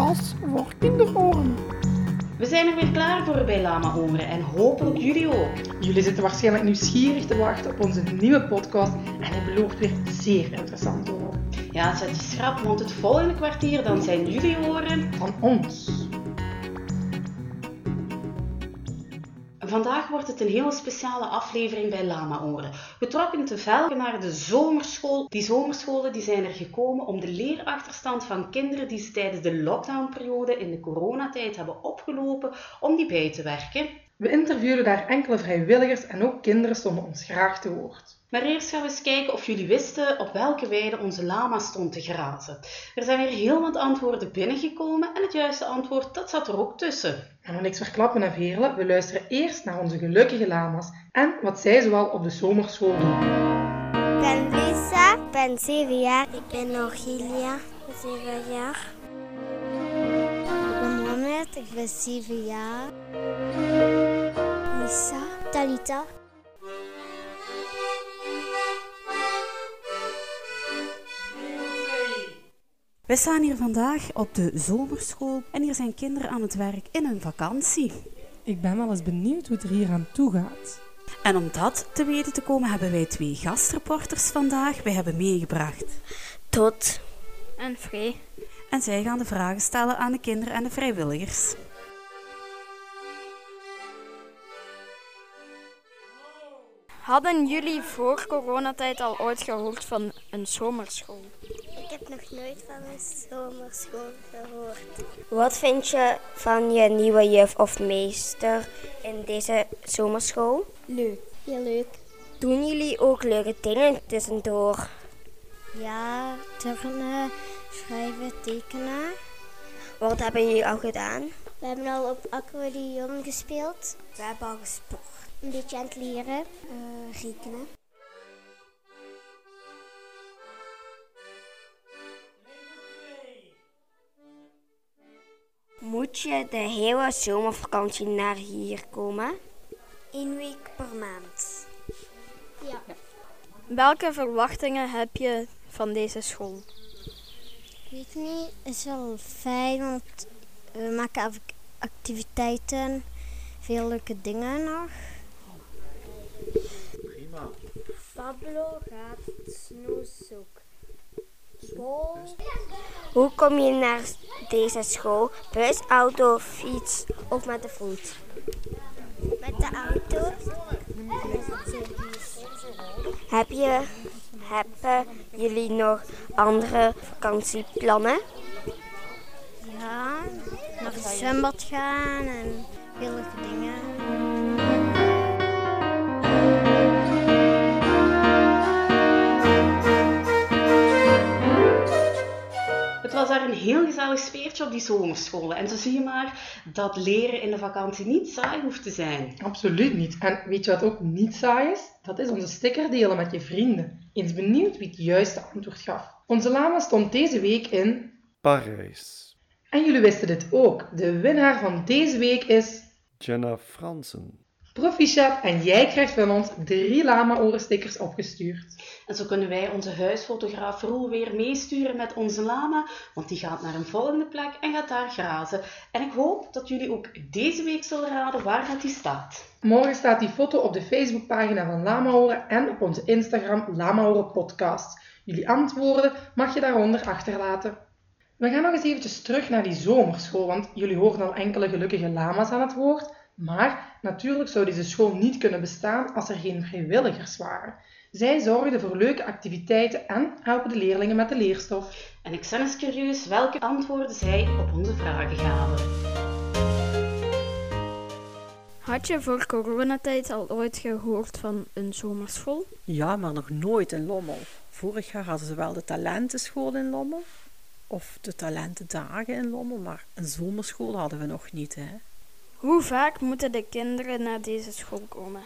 podcast voor kinderoren. We zijn er weer klaar voor bij Lama Oren en hopelijk jullie ook. Jullie zitten waarschijnlijk nieuwsgierig te wachten op onze nieuwe podcast en hij belooft weer zeer interessant te worden. Ja, zet je schrap, want het volgende kwartier dan zijn jullie oren. Van ons. Vandaag wordt het een hele speciale aflevering bij Lama Oren. Getrokken te velgen naar de zomerschool. Die zomerscholen die zijn er gekomen om de leerachterstand van kinderen die ze tijdens de lockdownperiode in de coronatijd hebben opgelopen, om die bij te werken. We interviewden daar enkele vrijwilligers en ook kinderen stonden ons graag te woord. Maar eerst gaan we eens kijken of jullie wisten op welke weide onze lama stond te grazen. Er zijn weer heel wat antwoorden binnengekomen en het juiste antwoord dat zat er ook tussen. En we niks verklappen en verhelen, we luisteren eerst naar onze gelukkige lama's en wat zij zoal op de zomerschool doen. Ik ben Lisa, ik ben 7 jaar. Ik ben Orgilia, 7 jaar. Ik ben Mohamed, ik ben 7 jaar. Lisa, Talita. We staan hier vandaag op de zomerschool en hier zijn kinderen aan het werk in hun vakantie. Ik ben wel eens benieuwd hoe het er hier aan toe gaat. En om dat te weten te komen hebben wij twee gastreporters vandaag. Wij hebben meegebracht. Tot. En Free. En zij gaan de vragen stellen aan de kinderen en de vrijwilligers. Hadden jullie voor coronatijd al ooit gehoord van een zomerschool? Ik heb nog nooit van een zomerschool gehoord. Wat vind je van je nieuwe juf of meester in deze zomerschool? Leuk. Heel leuk. Doen jullie ook leuke dingen tussendoor? Ja, turnen, schrijven, tekenen. Wat hebben jullie al gedaan? We hebben al op accordeon gespeeld. We hebben al gesport. Een beetje aan het leren. Uh, rekenen. Moet je de hele zomervakantie naar hier komen? Eén week per maand. Ja. Welke verwachtingen heb je van deze school? Ik weet niet, het is wel fijn, want we maken activiteiten, veel leuke dingen nog. Prima. Pablo gaat snoes zoeken. Hoe kom je naar deze school? Bus, auto, fiets of met de voet? Met de auto. Heb je, hebben jullie nog andere vakantieplannen? Ja, naar het zwembad gaan en veel leuke dingen. Was daar een heel gezellig sfeertje op die zomerscholen. En zo zie je maar dat leren in de vakantie niet saai hoeft te zijn. Absoluut niet. En weet je wat ook niet saai is? Dat is onze sticker delen met je vrienden. Eens benieuwd wie het juiste antwoord gaf. Onze lama stond deze week in... Parijs. En jullie wisten dit ook. De winnaar van deze week is... Jenna Fransen. Proficiat en jij krijgt van ons drie lama-orenstickers opgestuurd. En zo kunnen wij onze huisfotograaf Roel weer meesturen met onze lama, want die gaat naar een volgende plek en gaat daar grazen. En ik hoop dat jullie ook deze week zullen raden waar dat die staat. Morgen staat die foto op de Facebookpagina van Lama Oren en op onze Instagram Lama Oren Podcast. Jullie antwoorden mag je daaronder achterlaten. We gaan nog eens eventjes terug naar die zomerschool, want jullie horen al enkele gelukkige lama's aan het woord. Maar natuurlijk zou deze school niet kunnen bestaan als er geen vrijwilligers waren. Zij zorgden voor leuke activiteiten en helpen de leerlingen met de leerstof. En ik ben eens curieus welke antwoorden zij op onze vragen gaven. Had je voor coronatijd al ooit gehoord van een zomerschool? Ja, maar nog nooit in Lommel. Vorig jaar hadden ze wel de talentenschool in Lommel. Of de talentendagen in Lommel, maar een zomerschool hadden we nog niet, hè. Hoe vaak moeten de kinderen naar deze school komen?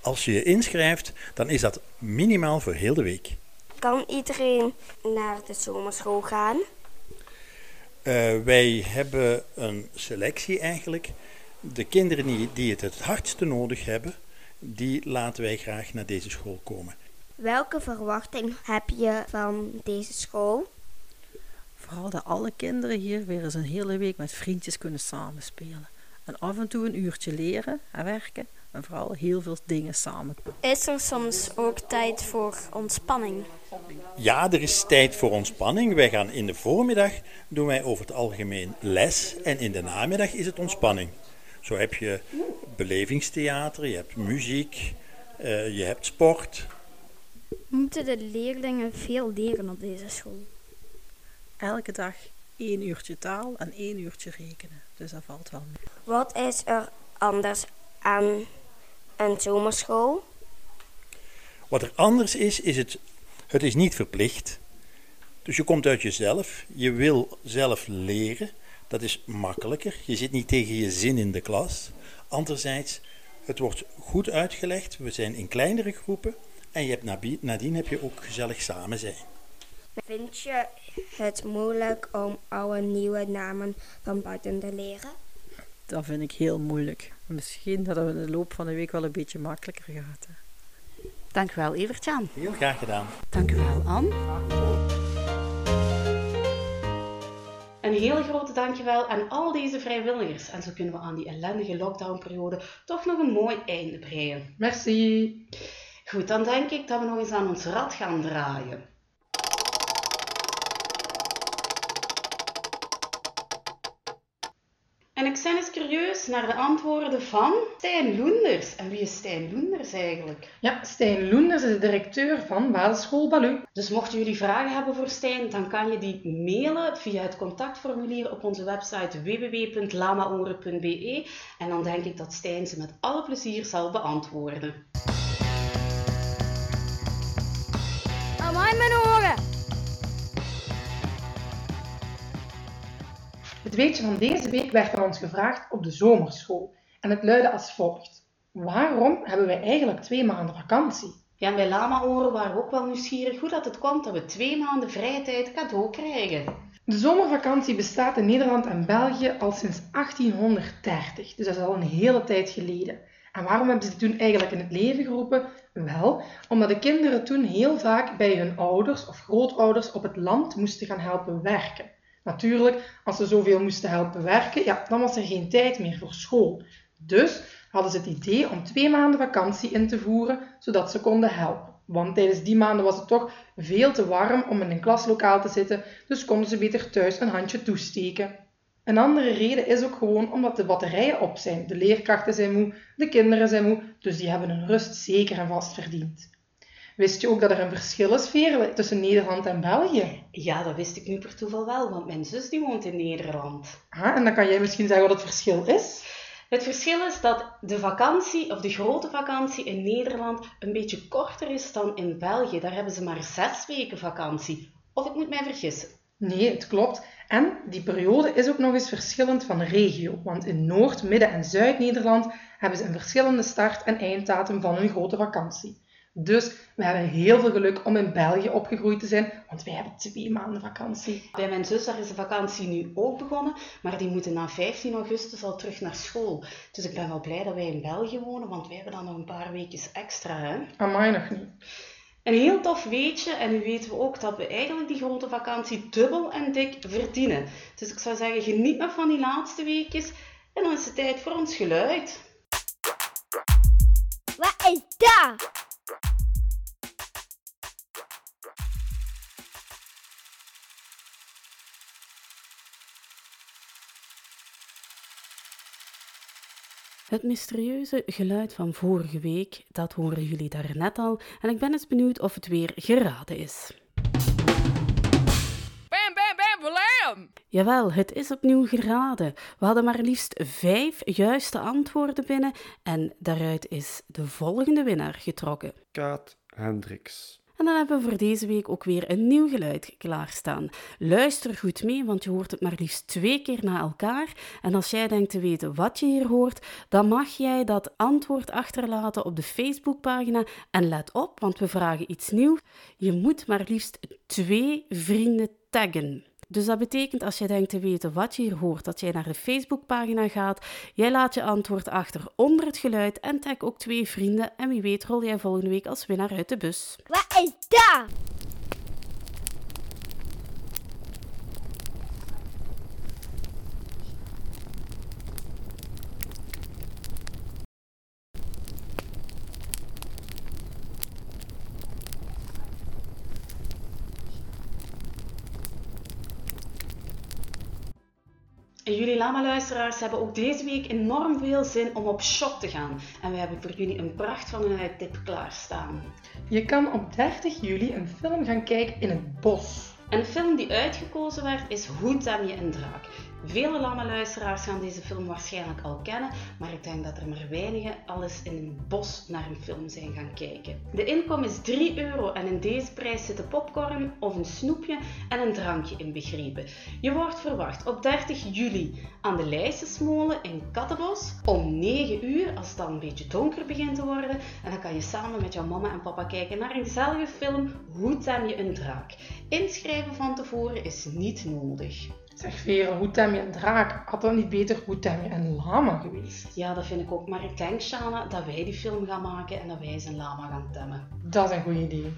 Als je je inschrijft, dan is dat minimaal voor heel de week. Kan iedereen naar de zomerschool gaan? Uh, wij hebben een selectie eigenlijk. De kinderen die, die het het hardste nodig hebben, die laten wij graag naar deze school komen. Welke verwachting heb je van deze school? Vooral dat alle kinderen hier weer eens een hele week met vriendjes kunnen samenspelen. En af en toe een uurtje leren en werken. En vooral heel veel dingen samen. Is er soms ook tijd voor ontspanning? Ja, er is tijd voor ontspanning. Wij gaan in de voormiddag doen wij over het algemeen les en in de namiddag is het ontspanning. Zo heb je belevingstheater, je hebt muziek, uh, je hebt sport. Moeten de leerlingen veel leren op deze school? Elke dag één uurtje taal en één uurtje rekenen. Dus dat valt wel mee. Wat is er anders aan een zomerschool? Wat er anders is, is het, het is niet verplicht. Dus je komt uit jezelf, je wil zelf leren. Dat is makkelijker. Je zit niet tegen je zin in de klas. Anderzijds, het wordt goed uitgelegd. We zijn in kleinere groepen. En je hebt nadien heb je ook gezellig samen zijn. Vind je het moeilijk om oude nieuwe namen van buiten te leren? Dat vind ik heel moeilijk. Misschien dat het in de loop van de week wel een beetje makkelijker gaat. Hè. Dank u wel, Evertjan. Heel graag gedaan. Dank u wel, Anne. Een hele grote dankjewel aan al deze vrijwilligers. En zo kunnen we aan die ellendige lockdownperiode toch nog een mooi einde breien. Merci. Goed, dan denk ik dat we nog eens aan ons rad gaan draaien. Ik ben eens curieus naar de antwoorden van Stijn Loenders. En wie is Stijn Loenders eigenlijk? Ja, Stijn Loenders is de directeur van basisschool Balu. Dus mochten jullie vragen hebben voor Stijn, dan kan je die mailen via het contactformulier op onze website www.lamaoren.be. En dan denk ik dat Stijn ze met alle plezier zal beantwoorden. Amai mijn oren! Het weetje van deze week werd aan ons gevraagd op de zomerschool en het luidde als volgt. Waarom hebben wij eigenlijk twee maanden vakantie? Ja, en bij Lama-oren waren we ook wel nieuwsgierig hoe dat het kwam dat we twee maanden vrije tijd cadeau krijgen. De zomervakantie bestaat in Nederland en België al sinds 1830, dus dat is al een hele tijd geleden. En waarom hebben ze toen eigenlijk in het leven geroepen? Wel, omdat de kinderen toen heel vaak bij hun ouders of grootouders op het land moesten gaan helpen werken. Natuurlijk, als ze zoveel moesten helpen werken, ja, dan was er geen tijd meer voor school. Dus hadden ze het idee om twee maanden vakantie in te voeren, zodat ze konden helpen. Want tijdens die maanden was het toch veel te warm om in een klaslokaal te zitten, dus konden ze beter thuis een handje toesteken. Een andere reden is ook gewoon omdat de batterijen op zijn. De leerkrachten zijn moe, de kinderen zijn moe, dus die hebben hun rust zeker en vast verdiend. Wist je ook dat er een verschil is tussen Nederland en België? Ja, dat wist ik nu per toeval wel, want mijn zus die woont in Nederland. Ah, en dan kan jij misschien zeggen wat het verschil is? Het verschil is dat de vakantie, of de grote vakantie in Nederland, een beetje korter is dan in België. Daar hebben ze maar zes weken vakantie. Of ik moet mij vergissen. Nee, het klopt. En die periode is ook nog eens verschillend van regio. Want in Noord-, Midden- en Zuid-Nederland hebben ze een verschillende start- en einddatum van hun grote vakantie. Dus we hebben heel veel geluk om in België opgegroeid te zijn, want wij hebben twee maanden vakantie. Bij mijn zus daar is de vakantie nu ook begonnen, maar die moeten na 15 augustus al terug naar school. Dus ik ben wel blij dat wij in België wonen, want wij hebben dan nog een paar weekjes extra. Hè? Amai, nog niet. Een heel tof weetje, en nu weten we ook dat we eigenlijk die grote vakantie dubbel en dik verdienen. Dus ik zou zeggen, geniet nog van die laatste weekjes en dan is het tijd voor ons geluid. Wat is dat? Het mysterieuze geluid van vorige week, dat horen jullie daarnet al. En ik ben eens benieuwd of het weer geraden is. Bam, bam, bam, bam! Jawel, het is opnieuw geraden. We hadden maar liefst vijf juiste antwoorden binnen. En daaruit is de volgende winnaar getrokken. Kaat Hendricks. En dan hebben we voor deze week ook weer een nieuw geluid klaarstaan. Luister goed mee, want je hoort het maar liefst twee keer na elkaar. En als jij denkt te weten wat je hier hoort, dan mag jij dat antwoord achterlaten op de Facebookpagina. En let op, want we vragen iets nieuws. Je moet maar liefst twee vrienden taggen. Dus dat betekent als jij denkt te weten wat je hier hoort, dat jij naar de Facebookpagina gaat. Jij laat je antwoord achter onder het geluid en tag ook twee vrienden. En wie weet rol jij volgende week als winnaar uit de bus. Wat is dat? Jullie lama-luisteraars hebben ook deze week enorm veel zin om op shop te gaan. En we hebben voor jullie een pracht van een tip klaarstaan. Je kan op 30 juli een film gaan kijken in het bos. Een film die uitgekozen werd is Hoe tem je een draak? Vele lama-luisteraars gaan deze film waarschijnlijk al kennen, maar ik denk dat er maar weinigen alles in een bos naar een film zijn gaan kijken. De inkom is 3 euro en in deze prijs zitten popcorn of een snoepje en een drankje inbegrepen. Je wordt verwacht op 30 juli aan de Leijsensmolen in Kattenbos om 9 uur, als het dan een beetje donker begint te worden. En dan kan je samen met jouw mama en papa kijken naar een gezellige film Hoe tem je een draak? Inschrijven van tevoren is niet nodig. Zeg Veren, hoe tem je een draak? Had dan niet beter hoe tem je een lama geweest? Ja, dat vind ik ook. Maar ik denk, Shana, dat wij die film gaan maken en dat wij zijn lama gaan temmen. Dat is een goed idee.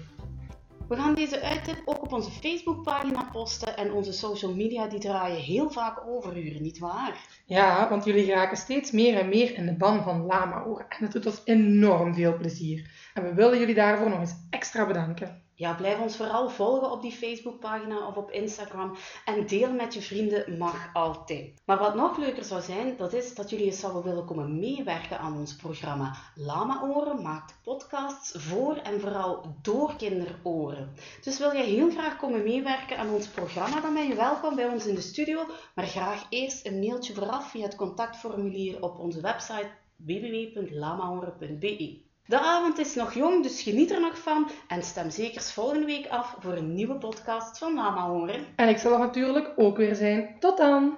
We gaan deze uittip ook op onze Facebookpagina posten en onze social media die draaien heel vaak overuren, niet waar? Ja, want jullie raken steeds meer en meer in de ban van lama-oren en het doet ons enorm veel plezier. En we willen jullie daarvoor nog eens extra bedanken. Ja, blijf ons vooral volgen op die Facebookpagina of op Instagram en deel met je vrienden mag altijd. Maar wat nog leuker zou zijn, dat is dat jullie eens zouden willen komen meewerken aan ons programma. Lama Oren maakt podcasts voor en vooral door kinderoren. Dus wil je heel graag komen meewerken aan ons programma, dan ben je welkom bij ons in de studio, maar graag eerst een mailtje vooraf via het contactformulier op onze website www.lamaoren.be. De avond is nog jong, dus geniet er nog van en stem zeker volgende week af voor een nieuwe podcast van Lama Horen. En ik zal er natuurlijk ook weer zijn. Tot dan!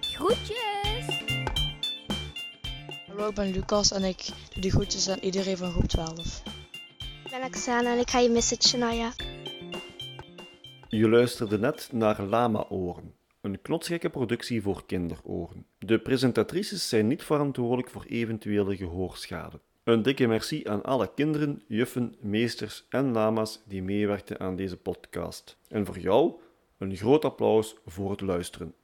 Groetjes! Hallo, ik ben Lucas en ik doe de groetjes aan iedereen van groep 12. Ik ben Oksana en ik ga je missen, Shania. Je luisterde net naar Lama-oren, een knotsgekke productie voor kinderoren. De presentatrices zijn niet verantwoordelijk voor eventuele gehoorschade. Een dikke merci aan alle kinderen, juffen, meesters en lama's die meewerkten aan deze podcast. En voor jou een groot applaus voor het luisteren.